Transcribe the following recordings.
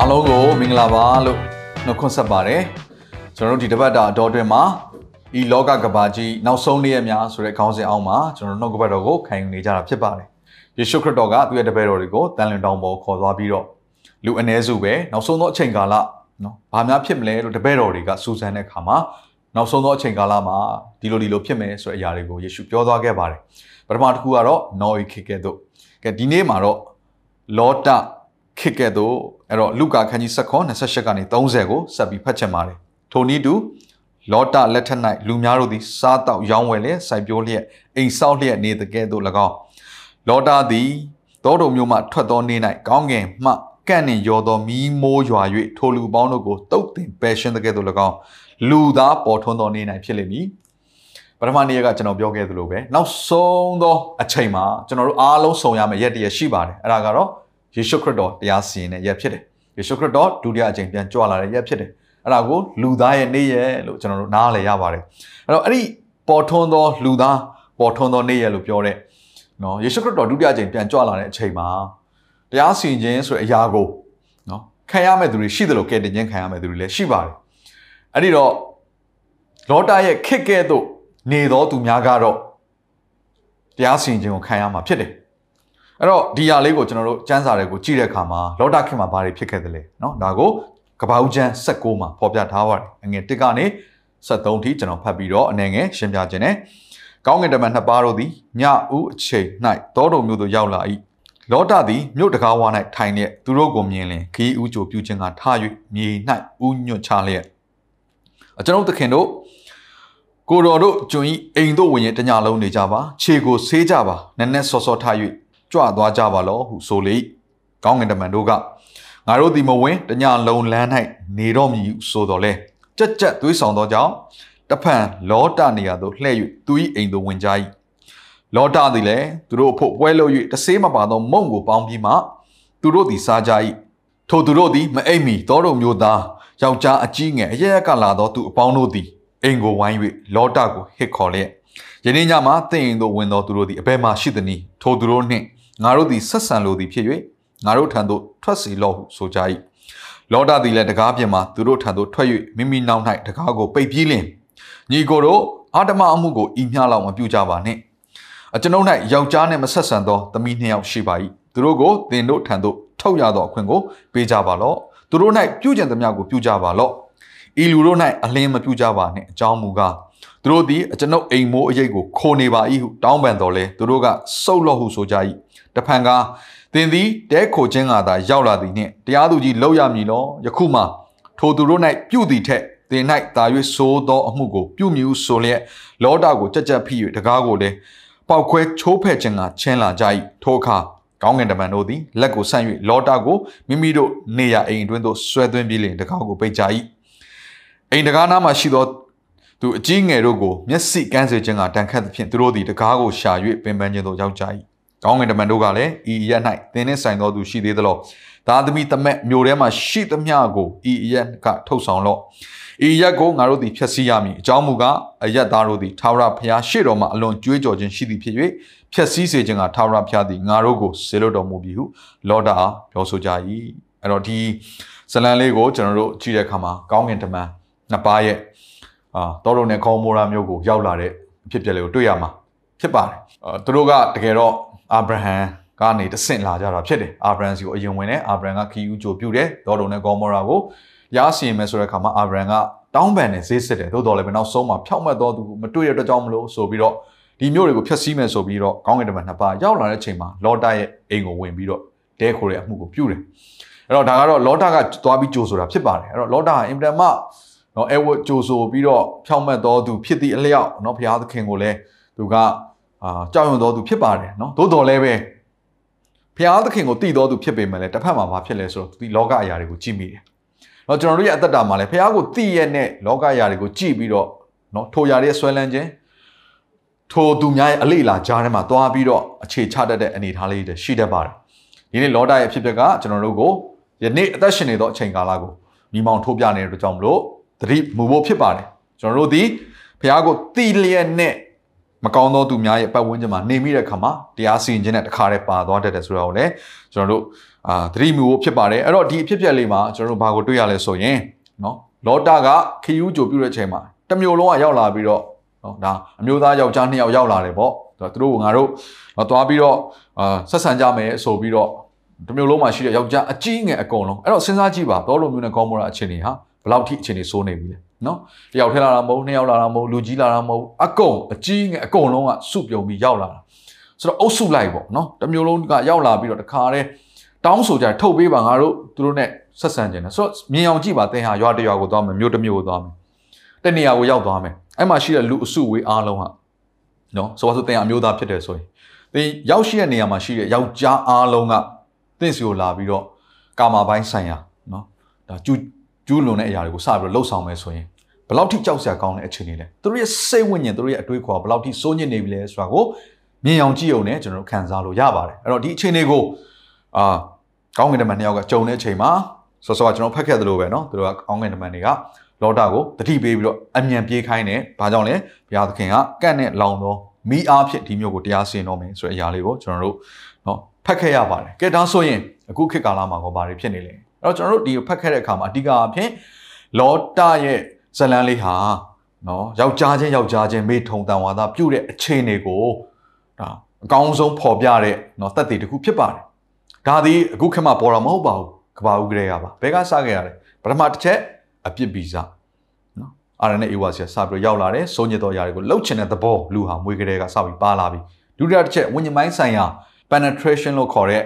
အားလုံးကိုမင်္ဂလာပါလို့နှုတ်ခွန်းဆက်ပါတယ်ကျွန်တော်တို့ဒီတစ်ပတ်တာအတော်တွင်မှာဤလောကကဘာကြီးနောက်ဆုံးနေ့ရက်များဆိုတဲ့ခေါင်းစဉ်အောက်မှာကျွန်တော်တို့နှုတ်ကပတ်တော်ကိုခံယူနေကြတာဖြစ်ပါတယ်ယေရှုခရစ်တော်ကသူ့ရဲ့တပည့်တော်တွေကိုတန်လင်တောင်ပေါ်ခေါ်သွားပြီးတော့လူအ ਨੇ စုပဲနောက်ဆုံးသောအချိန်ကာလနော်ဘာများဖြစ်မလဲလို့တပည့်တော်တွေကစူးစမ်းတဲ့အခါမှာနောက်ဆုံးသောအချိန်ကာလမှာဒီလိုဒီလိုဖြစ်မယ်ဆိုတဲ့အရာတွေကိုယေရှုပြောသွားခဲ့ပါတယ်ပထမတစ်ခုကတော့နော်ဤခေတ်ကဲ့သို့ကဲဒီနေ့မှာတော့လောတ ခေတ်ကဲ့သို့အဲ့တော့လုကာခန်းကြီး7 28ကနေ30ကိုဆက်ပြီးဖတ်ချင်ပါတယ်ထိုနည်းတူလောတလက်ထက်၌လူများတို့သည်စားတောက်ရောင်းဝယ်လျက်စိုက်ပျိုးလျက်အိမ်ဆောက်လျက်နေတကဲ့သို့၎င်းလောတသည်တောတုံမျိုးမှထွက်သောနေ့၌ကောင်းကင်မှကန့်နှင်ရောသောမီးမိုးရွာ၍ထိုလူပေါင်းတို့ကိုတုတ်တင်ပယ်ရှင်းတကဲ့သို့၎င်းလူသားပေါ်ထွန်းသောနေ့၌ဖြစ်လိမ့်မည်ပထမနေ့ကကျွန်တော်ပြောခဲ့သလိုပဲနောက်ဆုံးသောအချိန်မှာကျွန်တော်တို့အားလုံးဆုံရမယ့်ရက်တည်းရှိပါတယ်အဲ့ဒါကတော့ ယေရှုခရစ်တော်တရားစီရင်တဲ့ရက်ဖြစ်တယ်ယေရှုခရစ်တော်ဒုတိယအကြိမ်ပြန်ကြွလာတဲ့ရက်ဖြစ်တယ်အဲ့ဒါကိုလူသားရဲ့နေ့ရက်လို့ကျွန်တော်တို့နားလည်ရပါတယ်အဲ့တော့အဲ့ဒီပေါ်ထွန်းသောလူသားပေါ်ထွန်းသောနေ့ရက်လို့ပြောတဲ့နော်ယေရှုခရစ်တော်ဒုတိယအကြိမ်ပြန်ကြွလာတဲ့အချိန်မှာတရားစီရင်ခြင်းဆိုတဲ့အရာကိုနော်ခံရမယ့်သူတွေရှိတယ်လို့ကဲတင်ခြင်းခံရမယ့်သူတွေလည်းရှိပါတယ်အဲ့ဒီတော့လောတာရဲ့ခက်ကဲ့သို့နေသောသူများကတော့တရားစီရင်ခြင်းကိုခံရမှာဖြစ်တယ် အဲ့တော့ဒီຢာလေးကိုကျွန်တော်တို့စမ်းစာတွေကိုကြည့်တဲ့အခါမှာလောတာခင်မှာဘာတွေဖြစ်ခဲ့သလဲเนาะဒါကိုကပ္ပဦးကျမ်း16မှာဖော်ပြထားပါတယ်အငယ်1ကနေ73ထိကျွန်တော်ဖတ်ပြီးတော့အနေငယ်ရှင်းပြခြင်းနဲ့ကောင်းကင်တမန်နှစ်ပါးတို့သည်ညဦးအချိန်၌တောတော်မျိုးသို့ရောက်လာ၏လောတာသည်မြို့တကားဝါ၌ထိုင်လျက်သူတို့ကိုမြင်လင်ခီးဦးကြိုပြုခြင်းကထ၍မြေ၌ဥညွတ်ချလျက်အကျွန်ုပ်သခင်တို့ကိုတော်တို့ကျွန်ဤအိမ်တို့ဝင်ရင်တညလုံးနေကြပါခြေကိုဆေးကြပါနက်နက်စောစောထား၍ ကြွသွားကြပါလောဟုဆိုလေကောင်းကင်တမန်တို့ကငါတို့ဒီမဝင်တညလုံးလမ်း၌နေတော့မည်ဟုဆိုတော်လဲကြက်ကြက်သွေးဆောင်သောကြောင့်တဖန်လောတနေရာသို့လှည့်၍သူ၏အိမ်သို့ဝင်ကြ၏လောတသည်လည်းသူတို့အဖို့ပွဲလို့၍တဆေးမပါသောမုံကိုပေါင်းပြီးမှသူတို့သည်စားကြ၏ထိုသူတို့သည်မအိပ်မီသောတို့မျိုးသားယောက်ျားအကြီးငယ်အရရက်ကလာသောသူအပေါင်းတို့သည်အိမ်ကိုဝိုင်း၍လောတကိုဟစ်ခေါ်လျက်ယနေ့ညမှာတင့်အိမ်သို့ဝင်သောသူတို့သည်အဘယ်မှရှိသနည်းထိုသူတို့နှင့် ငါတို့သည်ဆက်ဆံလိုသည်ဖြစ်၍ငါတို့ထံသို့ထွက်စီလော့ဟုဆိုကြ၏လောဒသည်လည်းတကားပြင်မှာသူတို့ထံသို့ထွက်၍မိမိနောက်၌တကားကိုပိတ်ပြီးလင်ညီကိုတို့အာတမအမှုကိုဤမျှလောက်မပြုကြပါနှင့်အကျွန်ုပ်၌ယောက်ျားနှင့်မဆက်ဆံသောသမီးနှစ်ယောက်ရှိပါ၏သူတို့ကိုသင်တို့ထံသို့ထုတ်ရသောအခွင့်ကိုပေးကြပါလော့သူတို့၌ပြုကျင့်သမျှကိုပြုကြပါလော့ဤလူတို့၌အလင်းမပြုကြပါနှင့်အကြောင်းမူကားသူတို့သည်အကျွန်ုပ်အိမ်မိုးအရေးကိုခိုနေပါ၏ဟုတောင်းပန်တော်လဲသူတို့ကစုပ်လော့ဟုဆိုကြ၏ တဖန်ကသင်သည်တဲခိုခြင်းကသာရောက်လာသည်နှင့်တရားသူကြီးလောက်ရမည်လောယခုမှထိုသူတို့၌ပြုသည်ထက်သင်၌သာ၍ဆိုးသောအမှုကိုပြုမည်ဟုဆိုလျက်လောတာကိုကြက်ကြက်ဖိ၍တကားကိုလည်းပေါက်ခွဲချိုးဖဲ့ခြင်းကချင်းလာကြ၏ထိုအခါကောင်းငင်တမန်တို့သည်လက်ကိုဆန့်၍လောတာကိုမိမိတို့နေရအိမ်အတွင်းသို့ဆွဲသွင်းပြီးလင်တကားကိုပိတ်ကြ၏အိမ်တကားနားမှာရှိသောသူအကြီးငယ်တို့ကိုမျက်စိကန်းစေခြင်းကတန်ခတ်သဖြင့်သူတို့သည်တကားကိုရှာ၍ပင်ပန်းခြင်းသို့ရောက်ကြ၏ ကောင်းငင်တမန်တို့ကလည်းဤရက်၌သင်နှင့်ဆိုင်သောသူရှိသေးသလောသားသမီးတမက်မျိုးထဲမှာရှိသမျှကိုဤရက်ကထုတ်ဆောင်လော့ဤရက်ကိုငါတို့သည်ဖျက်ဆီးရမည်အကြောင်းမူကားအရက်သားတို့သည်ထာဝရဘုရားရှေ့တော်မှာအလွန်ကြွေးကြော်ခြင်းရှိသည်ဖြစ်၍ဖျက်ဆီးစေခြင်းကထာဝရဘုရားသည်ငါတို့ကိုဆေလွတ်တော်မူပြီဟုလောတာအားပြောဆိုကြ၏အဲ့တော့ဒီဇလံလေးကိုကျွန်တော်တို့ကြည့်တဲ့အခါမှာကောင်းငင်တမန်နှစ်ပါးရဲ့အာတော်တော်နဲ့ခေါမိုရာမျိုးကိုရောက်လာတဲ့အဖြစ်အပျက်လေးကိုတွေ့ရမှာဖြစ်ပါတယ်အဲသူတို့ကတကယ်တော့ အာဗြဟံကနေတဆင့်လာကြတာဖြစ်တယ်အာဗြဟံစီကိုအရင်ဝင်တယ်အာဗြဟံကခီယူကြိုပြုတယ်ဒေါ်တုံနဲ့ဂေါမောရာကိုရစီရင်မယ်ဆိုတဲ့အခါမှာအာဗြဟံကတောင်းပန်နဲ့ဈေးစစ်တယ်သို့တော်လည်းပဲနောက်ဆုံးမှာဖြောက်မှတ်တော်သူမတွေ့ရတဲ့ကြောင့်မလို့ဆိုပြီးတော့ဒီမျိုးတွေကိုဖျက်ဆီးမယ်ဆိုပြီးတော့ကောင်းကင်တမန်နှစ်ပါးရောက်လာတဲ့အချိန်မှာလောတာရဲ့အိမ်ကိုဝင်ပြီးတော့တဲခိုတဲ့အမှုကိုပြုတယ်အဲ့တော့ဒါကတော့လောတာကသွားပြီးကြိုဆိုတာဖြစ်ပါတယ်အဲ့တော့လောတာဟာအင်တန်မှနော်အဲဝတ်ကြိုဆိုပြီးတော့ဖြောက်မှတ်တော်သူဖြစ်သည့်အလျောက်နော်ဘုရားသခင်ကိုလည်းသူက အာကြောက်ရွံ့တော်သူဖြစ်ပါတယ်နော်သို့တော်လည်းပဲဘဖျားသခင်ကိုတည်တော်သူဖြစ်ပေမဲ့လည်းတစ်ဖက်မှာဘာဖြစ်လဲဆိုတော့ဒီလောကအရာတွေကိုကြည့်မိတယ်။တော့ကျွန်တော်တို့ရဲ့အသက်တာမှာလည်းဖျားကိုတည်ရတဲ့လောကအရာတွေကိုကြည့်ပြီးတော့နော်ထိုအရာတွေဆွဲလန်းခြင်းထိုသူများရဲ့အလေးလာကြားထဲမှာသွားပြီးတော့အခြေချတတ်တဲ့အနေအထားလေးတွေရှိတတ်ပါတယ်။ဒီနေ့လောတာရဲ့အဖြစ်အပျက်ကကျွန်တော်တို့ကိုယနေ့အသက်ရှင်နေသောအချိန်ကာလကိုမိမောင်ထိုးပြနေတဲ့အတွက်ကြောင့်မလို့သတိမူဖို့ဖြစ်ပါတယ်။ကျွန်တော်တို့ဒီဖျားကိုတည်လျက်နဲ့ မကောင်းသောသူများရဲ့ပတ်ဝန်းကျင်မှာနေမိတဲ့ခါမှာတရားစီရင်ခြင်းနဲ့တခါတည်းပါသွားတတ်တယ်ဆိုတော့လည်းကျွန်တော်တို့အာသတိမူဖို့ဖြစ်ပါတယ်အဲ့တော့ဒီအဖြစ်အပျက်လေးမှာကျွန်တော်တို့ဘာကိုတွေ့ရလဲဆိုရင်နော်လောတာကခီယူကြိုပြုတဲ့အချိန်မှာတမျိုးလုံးကရောက်လာပြီးတော့နော်ဒါအမျိုးသားယောက်ျားနှစ်ယောက်ရောက်လာတယ်ပေါ့သူတို့ကငါတို့သွားပြီးတော့အာဆက်ဆံကြမယ်ဆိုပြီးတော့တမျိုးလုံးမှာရှိတဲ့ယောက်ျားအကြီးငယ်အကုန်လုံးအဲ့တော့စဉ်းစားကြည့်ပါတော်လိုမျိုးနဲ့ကောင်းမွန်တာအခြေအနေဟာဘယ် လောက်ထိအခြေအနေစိုးနေပြီလဲနော်တယောက်ထဲလာတာမဟုတ်နှစ်ယောက်လာတာမဟုတ်လူကြီးလာတာမဟုတ်အကုန်အကြီးငယ်အကုန်လုံးကစုပြုံပြီးရောက်လာတာဆိုတော့အုပ်စုလိုက်ပေါ့နော်တမျိုးလုံးကရောက်လာပြီးတော့တခါတည်းတောင်းဆိုကြထုတ်ပေးပါငါတို့သူတို့ ਨੇ ဆက်ဆံခြင်းတယ်ဆိုတော့မြင်အောင်ကြည့်ပါသင်ဟာရွာတရွာကိုသွားမယ်မြို့တစ်မြို့ကိုသွားမယ်တနေရာကိုရောက်သွားမယ်အဲ့မှာရှိတဲ့လူအစုဝေးအားလုံးဟာနော်ဆိုတော့ဆိုသင်ဟာအမျိုးသားဖြစ်တယ်ဆိုရင်သင်ရောက်ရှိတဲ့နေရာမှာရှိတဲ့ယောက်ျားအားလုံးကသင်စီကိုလာပြီးတော့ကာမာပိုင်းဆိုင်ရာနော်ဒါကျူး ကျူးလွန်တဲ့အရာတွေကိုစပြီးတော့လှုပ်ဆောင်မယ်ဆိုရင်ဘယ်လောက်ထိကြောက်စရာကောင်းတဲ့အခြေအနေလဲသူတို့ရဲ့စိတ်ဝိညာဉ်သူတို့ရဲ့အတွေးခေါ်ဘယ်လောက်ထိစိုးညစ်နေပြီလဲဆိုတာကိုမြင်အောင်ကြည့်အောင်နဲ့ကျွန်တော်တို့ခံစားလို့ရပါတယ်အဲ့တော့ဒီအခြေအနေကိုအာကောင်းကင်တမန်နှစ်ယောက်ကကြုံတဲ့အချိန်မှာဆောစောကကျွန်တော်ဖတ်ခဲ့သလိုပဲเนาะသူတို့ကကောင်းကင်တမန်တွေကလောတာကိုတတိပေးပြီးတော့အမြန်ပြေးခိုင်းတယ်ဘာကြောင့်လဲဘုရားသခင်ကကန့်နဲ့လောင်သောမိအားဖြင့်ဒီမျိုးကိုတရားစင်တော်မယ်ဆိုတဲ့အရာလေးကိုကျွန်တော်တို့เนาะဖတ်ခဲ့ရပါတယ်ကဲဒါဆိုရင်အခုခေတ်ကာလမှာကောဘာတွေဖြစ်နေလဲ အဲ့တော့ကျွန်တော်တို့ဒီဖတ်ခဲ့တဲ့အခါမှာအဓိကအဖြစ်လောတာရဲ့ဇလန်းလေးဟာနော်ယောက်ျားချင်းယောက်ျားချင်းမေထုံတန်ဝါဒပြုတဲ့အခြေအနေကိုဒါအကောင်းဆုံးဖော်ပြတဲ့နော်တက်တည်တစ်ခုဖြစ်ပါတယ်ဒါသည်အခုခေတ်မှာပေါ်တာမဟုတ်ပါဘူးကဘာဦးကလေးကပါဘယ်ကစခဲ့ရလဲပထမတစ်ချက်အပြစ်ဗီဇနော်အာရနဲ့အေဝါဆီစပြီးရောက်လာတယ်စိုးညစ်တော်ຢာတွေကိုလှုပ်ချင်တဲ့သဘောလူဟာမွေးကလေးကစပြီးပါလာပြီဒုတိယတစ်ချက်ဝิญဉ်ပိုင်းဆိုင်ရာ penetration လို့ခေါ်တဲ့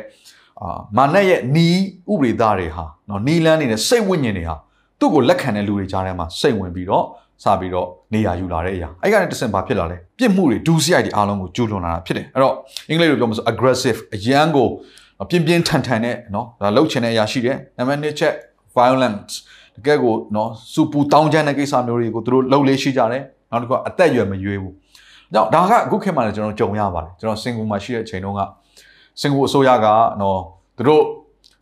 အာမာနက်ရဲ့နီးဥပဒေသားတွေဟာနော်နီးလန်းနေတဲ့စိတ်ဝိညာဉ်တွေဟာသူ့ကိုလက်ခံတဲ့လူတွေကြားထဲမှာစိတ်ဝင်ပြီးတော့စပြီးတော့နေရာယူလာတဲ့အရာအဲ့ကနေတဆင့်ဘာဖြစ်လာလဲပြစ်မှုတွေဒူးစရိုက်တွေအားလုံးကိုကျူးလွန်လာတာဖြစ်တယ်အဲ့တော့အင်္ဂလိပ်လိုပြောမှဆို aggressive အရန်ကိုပြင်းပြင်းထန်ထန်နဲ့နော်ဒါလှုပ်ချင်တဲ့အရာရှိတယ်နံပါတ်1ချက် violence တကယ်ကိုနော်စူပူတောင်းချမ်းတဲ့ကိစ္စမျိုးတွေကိုသူတို့လှုပ်လေးရှိကြတယ်နောက်တစ်ခုအသက်အရွယ်မရွေးဘူးကြောင့်ဒါကအခုခေတ်မှာလည်းကျွန်တော်ကြုံရပါတယ်ကျွန်တော်စင်ကူမှာရှိတဲ့အချိန်တုန်းက စင်ကူအစိုးရကနော်သူတို့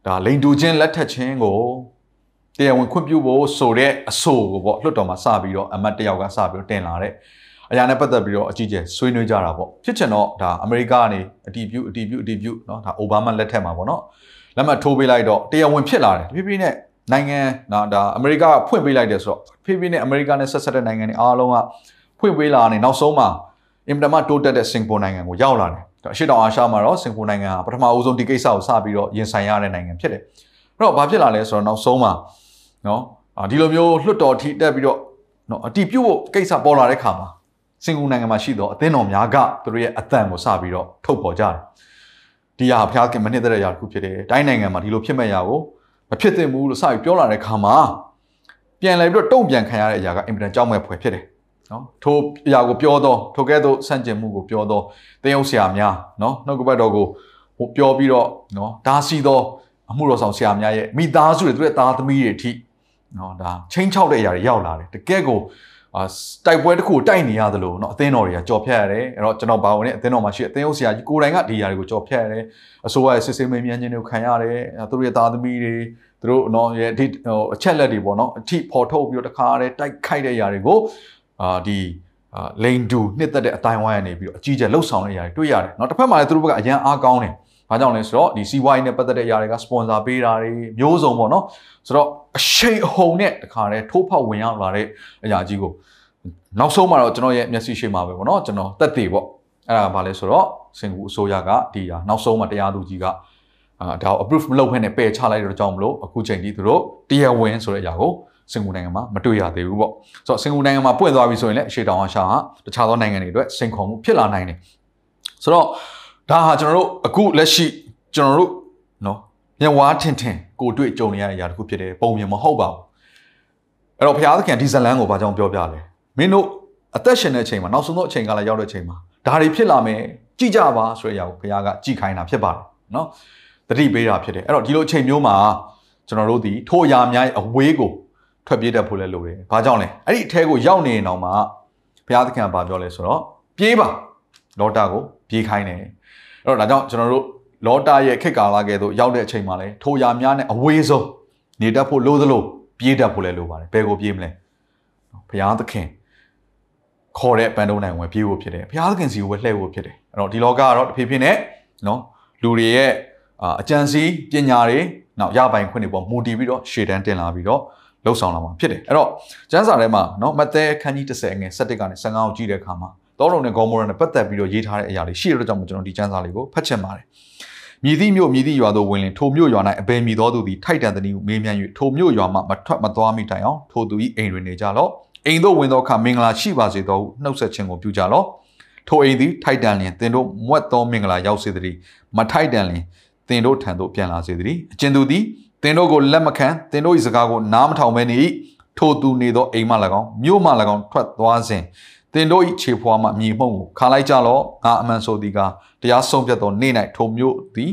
ဒါလိန်တူချင်းလက်ထက်ချင်းကိုတရားဝင်ခွင့်ပြုဖို့ဆိုတဲ့အဆိုကိုပေါ့လွှတ်တော်မှာစပြီးတော့အမတ်တယောက်ကစပြီးတော့တင်လာတဲ့အရာနဲ့ပတ်သက်ပြီးတော့အကြီးကျယ်ဆွေးနွေးကြတာပေါ့ဖြစ်ချင်တော့ဒါအမေရိကကနေအတီးပြုအတီးပြုအတီးပြုเนาะဒါအိုဘားမားလက်ထက်မှာပေါ့เนาะလက်မှတ်ထိုးပေးလိုက်တော့တရားဝင်ဖြစ်လာတယ်ဖြည်းဖြည်းနဲ့နိုင်ငံနော်ဒါအမေရိကဖွင့်ပေးလိုက်တယ်ဆိုတော့ဖြည်းဖြည်းနဲ့အမေရိကနဲ့ဆက်ဆက်တဲ့နိုင်ငံတွေအားလုံးကဖွင့်ပေးလာနေနောက်ဆုံးမှာအင်တာမတိုးတက်တဲ့စင်ကာပူနိုင်ငံကိုရောက်လာတယ် အရှေ့တောင်အာရှမှာတော့စင်ကာပူနိုင်ငံဟာပထမအဦးဆုံးဒီကိစ္စကိုစပြီးတော့ရင်ဆိုင်ရတဲ့နိုင်ငံဖြစ်တယ်အဲ့တော့ဘာဖြစ်လာလဲဆိုတော့နောက်ဆုံးမှာနော်ဒီလိုမျိုးလွှတ်တော်ထိတက်ပြီးတော့နော်အတီးပြုတ်ဖို့ကိစ္စပေါ်လာတဲ့ခါမှာစင်ကာပူနိုင်ငံမှာရှိတော့အသင်းတော်များကသူတို့ရဲ့အသံကိုစပြီးတော့ထုတ်ပေါ်ကြတယ်ဒီဟာဖျားခင်မနစ်တဲ့ရာတစ်ခုဖြစ်တယ်တိုင်းနိုင်ငံမှာဒီလိုဖြစ်မဲ့ရာကိုမဖြစ်သင့်ဘူးလို့စပြီးပြောလာတဲ့ခါမှာပြန်လဲပြီးတော့တုံ့ပြန်ခံရတဲ့အရာကအင်မတန်ကြောက်မဲ့ဖွယ်ဖြစ်တယ် နော်ထိုအရာကိုပြောတော့ထိုကဲ့သို့ဆန့်ကျင်မှုကိုပြောတော့တင်းရုပ်ဆရာများနော်နှုတ်ကပတ်တော်ကိုဟိုပြောပြီးတော့နော်ဒါစီတော့အမှုတော်ဆောင်ဆရာများရဲ့မိသားစုတွေသူရဲ့သားသမီးတွေအထိနော်ဒါချင်းချောက်တဲ့အရာတွေရောက်လာတယ်တကယ်ကိုအာတိုက်ပွဲတစ်ခုတိုက်နေရသလိုเนาะအသင်းတော်တွေကကြော်ဖြတ်ရတယ်အဲ့တော့ကျွန်တော်ဘာဝင်နေအသင်းတော်မှာရှိအသင်းဥဆရာကြီးကိုယ်တိုင်ကဒီຢာတွေကိုကြော်ဖြတ်ရတယ်အစိုးရရဲ့စစ်ဆေးမေးမြန်းခြင်းတွေကိုခံရတယ်သူတို့ရဲ့သားသမီးတွေသူတို့เนาะရဲ့ဒီဟိုအချက်လက်တွေပေါ့เนาะအထိပေါ်ထုတ်ပြီးတော့တခါတည်းတိုက်ခိုက်တဲ့ຢာတွေကို အာဒီအာလိန်ဒူနှစ်သက်တဲ့အတိုင်းဝိုင်းရနေပြီးတော့အကြီးကျယ်လှုပ်ဆောင်တဲ့ຢာတွေတွေ့ရတယ်เนาะတစ်ဖက်မှာလည်းသူတို့ဘက်ကအရန်အားကောင်းတယ်ဘာကြောင့်လဲဆိုတော့ဒီစီးပွားရေးနဲ့ပတ်သက်တဲ့ຢာတွေကစပွန်ဆာပေးတာတွေမျိုးစုံပေါ့နော်ဆိုတော့အရှိန်အဟုန်နဲ့တခါတည်းထိုးဖောက်ဝင်ရောက်လာတဲ့အရာကြီးကိုနောက်ဆုံးမှာတော့ကျွန်တော်ရဲ့မျက်စိရှိမှာပဲပေါ့နော်ကျွန်တော်တက်သေးပေါ့အဲ့ဒါဘာလဲဆိုတော့စင်ကူအစိုးရကဒီဟာနောက်ဆုံးမှာတရားသူကြီးကအာဒါကို approve မလုပ်ဘဲနဲ့ပယ်ချလိုက်တဲ့ကြောင့်မလို့အခုချိန်ဒီသူတို့တရားဝင်ဆိုတဲ့အရာကို စင်ကူနိုင်ငံမှာမတွေ့ရသေးဘူးပေါ့ဆိုတော့စင်ကူနိုင်ငံမှာပွင့်သွားပြီဆိုရင်လည်းအရှေ့တောင်အာရှဟာတခြားသောနိုင်ငံတွေအတွက်စိန်ခေါ်မှုဖြစ်လာနိုင်တယ်ဆိုတော့ဒါဟာကျွန်တော်တို့အခုလက်ရှိကျွန်တော်တို့နော်ညဝါထင်ထင်ကိုတွေ့ကြုံနေရတဲ့အရာတစ်ခုဖြစ်တယ်ပုံမြင်မဟုတ်ပါဘူးအဲ့တော့ဘုရားသခင်ဒီဇလန်ကိုဘာကြောင့်ပြောပြလဲမင်းတို့အသက်ရှင်တဲ့အချိန်မှာနောက်ဆုံးသောအချိန်ကလည်းရောက်တဲ့အချိန်မှာဒါတွေဖြစ်လာမယ်ကြည့်ကြပါဆိုတဲ့အရာကိုဘုရားကကြည်ခိုင်းတာဖြစ်ပါတယ်နော်တတိပေးတာဖြစ်တယ်အဲ့တော့ဒီလိုအချိန်မျိုးမှာကျွန်တော်တို့ဒီထိုအရာများရဲ့အဝေးကို ထွက်ပြေးတတ်ဖို့လဲလိုတယ်ဘာကြောင့်လဲအဲ့ဒီအထဲကိုရောက်နေရင်တော့မှဘုရားသခင်ကပြောလဲဆိုတော့ပြေးပါလောတာကိုပြေးခိုင်းတယ်အဲ့တော့ဒါကြောင့်ကျွန်တော်တို့လောတာရဲ့ခေတ်ကာလကဲသို့ရောက်တဲ့အချိန်မှာလဲထိုအရာများနဲ့အဝေးဆုံးနေတတ်ဖို့လိုသလိုပြေးတတ်ဖို့လဲလိုပါတယ်ဘယ်ကိုပြေးမလဲဘုရားသခင်ခေါ်တဲ့ပန်တုံးနိုင်ဝင်ပြေးဖို့ဖြစ်တယ်ဘုရားသခင်စီကိုပဲလှည့်ဖို့ဖြစ်တယ်အဲ့တော့ဒီလောကကတော့တဖြည်းဖြည်းနဲ့နော်လူတွေရဲ့အကြံစီပညာတွေနောက်ရပိုင်ခွင့်တွေပေါ်မူတည်ပြီးတော့ရှေ့တန်းတင်လာပြီးတော့ လှုပ်ဆောင်လာမှာဖြစ်တယ်အဲ့တော့ကျမ်းစာထဲမှာနော်မဿဲခန်းကြီး30ငယ်17ကနေ15ကိုကြည့်တဲ့အခါမှာတောရုံနဲ့ဂေါမောရနဲ့ပတ်သက်ပြီးတော့ရေးထားတဲ့အရာတွေရှိရတဲ့ကြောင့်ကျွန်တော်ဒီကျမ်းစာလေးကိုဖတ်ချင်ပါတယ်မြည်သည့်မြို့မြည်သည့်ရွာသို့ဝင်လင်ထိုမြို့ရွာ၌အဘယ်မြည်သောသူသည်ထိုက်တန်သည်ဟုမေးမြန်း၍ထိုမြို့ရွာမှမထွက်မသွားမိတိုင်အောင်ထိုသူ၏အိမ်တွင်နေကြလော့အိမ်သို့ဝင်သောအခါမင်္ဂလာရှိပါစေသောဟုနှုတ်ဆက်ခြင်းကိုပြုကြလော့ထိုအိမ်သည်ထိုက်တန်လျင်သင်တို့မွတ်သောမင်္ဂလာရောက်စေသည်မထိုက်တန်လျင်သင်တို့ထံသို့ပြန်လာစေသည်အကျဉ်သူသည် သင်တို့ကိုလက်မခံသင်တို့၏စကားကိုနားမထောင်ဘဲနေ၏ထိုသူနေသောအိမ်မှ၎င်းမြို့မှ၎င်းထွက်သွားစဉ်သင်တို့၏ခြေဖွားမှမြေမှုန့်ကိုခါလိုက်ကြလော့ငါအမှန်ဆိုသည်ကတရားဆုံးဖြတ်သောနေ့၌ထိုမြို့သည်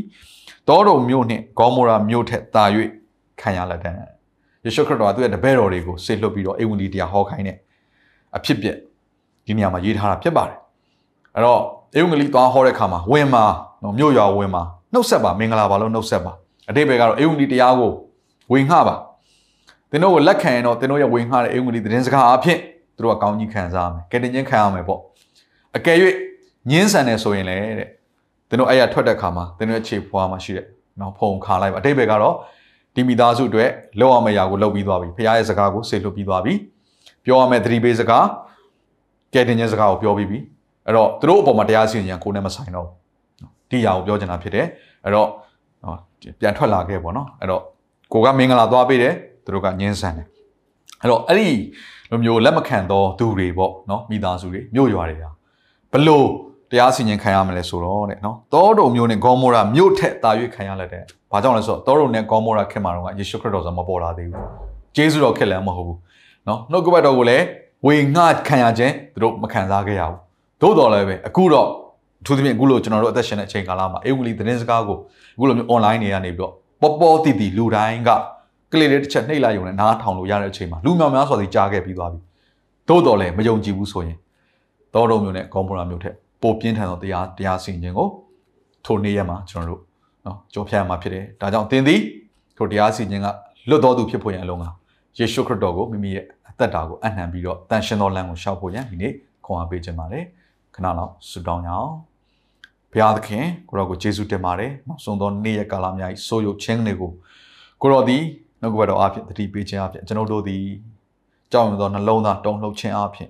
တောတော်မြို့နှင့်ဂေါမောရာမြို့ထက်သာ၍ခံရလက်တံယေရှုခရစ်တော်ကသူ့ရဲ့တပည့်တော်တွေကိုဆေလွတ်ပြီးတော့အေဝံဂေလိတရားဟောခိုင်းတဲ့အဖြစ်ပြက်ဒီနေရာမှာရေးထားတာဖြစ်ပါတယ်အဲ့တော့အေဝံဂေလိသွားဟောတဲ့အခါမှာဝင်မှာနော်မြို့ရွာဝင်မှာနှုတ်ဆက်ပါမင်္ဂလာပါလို့နှုတ်ဆက်ပါ အတိတ်ဘယ်ကတော့အေဝံဂေလိတရားကိုဝင်ငှပါသင်တို့ကိုလက်ခံရင်တော့သင်တို့ရဲ့ဝင်ငှတဲ့အေဝံဂေလိသတင်းစကားအဖြစ်သူတို့ကကောင်းကြီးခံစားရမယ်ကယ်တင်ခြင်းခံရမယ်ပေါ့အကယ်၍ညင်းဆန်တယ်ဆိုရင်လည်းတဲ့သင်တို့အဲ့ရထွက်တဲ့ခါမှာသင်တို့ရဲ့ခြေဖွားမှာရှိတဲ့နော်ဖုံခါလိုက်ပါအတိတ်ဘယ်ကတော့ဒီမိသားစုအတွက်လောက်အောင်မရာကိုလှုပ်ပြီးသွားပြီဖခင်ရဲ့စကားကိုဆေလွတ်ပြီးသွားပြီပြောရမယ့်သတိပေးစကားကယ်တင်ခြင်းစကားကိုပြောပြီးပြီအဲ့တော့သူတို့အပေါ်မှာတရားစီရင်ကိုနဲ့မဆိုင်တော့ဘူးဒီຢာကိုပြောချင်တာဖြစ်တယ်အဲ့တော့ ပြန်ထွက်လာခဲ့ပေါ့နော်အဲ့တော့ကိုကမင်္ဂလာသွားပေးတယ်သူတို့ကညှင်းဆန်တယ်အဲ့တော့အဲ့ဒီလိုမျိုးလက်မခံသောသူတွေပေါ့နော်မိသားစုတွေမြို့ရွာတွေဟာဘလို့တရားစီရင်ခံရမလဲဆိုတော့တဲ့နော်တောတုံမျိုးနဲ့ဂေါမောရာမြို့ထက်တာ၍ခံရလက်တဲ့ဘာကြောင့်လဲဆိုတော့တောတုံနဲ့ဂေါမောရာခင်မှာတော့ယေရှုခရစ်တော်ဆိုမပေါ်လာသေးဘူးဂျေဇုတော်ခက်လည်းမဟုတ်ဘူးနော်နှုတ်ကပတ်တော်ကိုလည်းဝေငှခံရခြင်းသူတို့မခံစားခဲ့ရဘူးသို့တော်လည်းပဲအခုတော့ အထူးသဖြင့်အခုလိုကျွန်တော်တို့အသက်ရှင်တဲ့အချိန်ကာလမှာအေဝလီသတင်းစကားကိုအခုလိုမျိုး online တွေကနေပြီးတော့ပေါ်ပေါ်တည်တည်လူတိုင်းကကလေးလေးတစ်ချက်နှိပ်လိုက်ရုံနဲ့နားထောင်လို့ရတဲ့အချိန်မှာလူမြောင်များစွာစီကြားခဲ့ပြီးသွားပြီသို့တော်လည်းမယုံကြည်ဘူးဆိုရင်တောတုံမျိုးနဲ့ဂေါမောရာမျိုးထက်ပိုပြင်းထန်သောတရားတရားစီရင်ခြင်းကိုထိုနေ့ရက်မှာကျွန်တော်တို့နော်ကြောဖြတ်ရမှာဖြစ်တယ်။ဒါကြောင့်သင်သည်ထိုတရားစီရင်ခြင်းကလွတ်တော်သူဖြစ်ဖို့ရန်အလုံးကယေရှုခရစ်တော်ကိုမိမိရဲ့အသက်တာကိုအနှံပြီးတော့တန်ရှင်သောလမ်းကိုရှောက်ဖို့ရန်ဒီနေ့ခွန်အားပေးခြင်းပါတယ်။ ခဏလောက်ဆုတောင်းကြအောင်။ဘုရားသခင်ကိုရောကိုယေရှုတင်ပါတယ်။နောက်ဆုံးသောနေ့ရက်ကာလများ၏ဆိုးရုပ်ခြင်းတွေကိုကိုရောသည်နှုတ်ကပတ်တော်အဖြစ်တတိပေးခြင်းအဖြစ်ကျွန်တော်တို့သည်ကြောက်ရွံ့သောနှလုံးသားတုန်လှုပ်ခြင်းအဖြစ်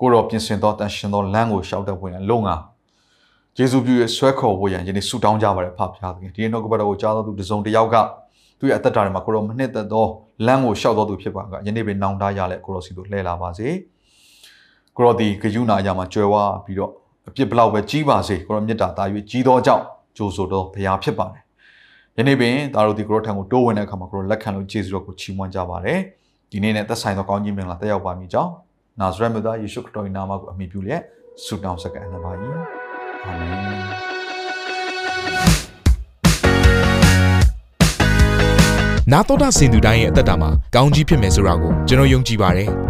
ကိုတော်ပြင်ဆင်သောတန်ရှင်သောလမ်းကိုရှောက်တတ်ဝင်လုံငါယေရှုပြုရဲ့ဆွဲခေါ်ဖို့ရန်ယနေ့ဆုတောင်းကြပါရဖဖျားသခင်ဒီနှုတ်ကပတ်တော်ကိုကြားတော်သူတစုံတစ်ယောက်ကသူ့ရဲ့အသက်တာထဲမှာကိုတော်မနှစ်သက်သောလမ်းကိုရှောက်တော်သူဖြစ်ပါကယနေ့ပဲနောင်တရလဲကိုတော်စီတို့လှည့်လာပါစေ ကိုတော်ဒီဂယုနာအရာမှာကြွယ်ဝပြီးတော့အပြစ်ဘလောက်ပဲကြီးပါစေကိုတော်မြတ်တာတာ၍ကြီးသောကြောင့်ကြိုးဆိုတော်ဘုရားဖြစ်ပါတယ်ယနေ့ပင်ဒါတို့ဒီကိုတော်ထံကိုတိုးဝင်တဲ့အခါမှာကိုတော်လက်ခံလို့ယေရှုတော်ကိုချီးမွမ်းကြပါတယ်ဒီနေ့နဲ့သက်ဆိုင်သောကောင်းကြီးမင်္ဂလာတက်ရောက်ပါမည်ကြောင်းနာဇရက်မြို့သားယေရှုခရစ်တော်၏နာမကိုအမိပြုလျက်ဆုတောင်းစကားအနပါ၏အာမင်နာတော်တာစင်သူတိုင်းရဲ့အသက်တာမှာကောင်းကြီးဖြစ်မယ်ဆိုတာကိုကျွန်တော်ယုံကြည်ပါတယ်။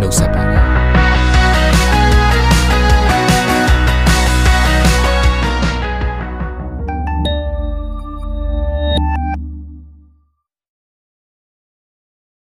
နှုတ်ဆက်ပါတယ်။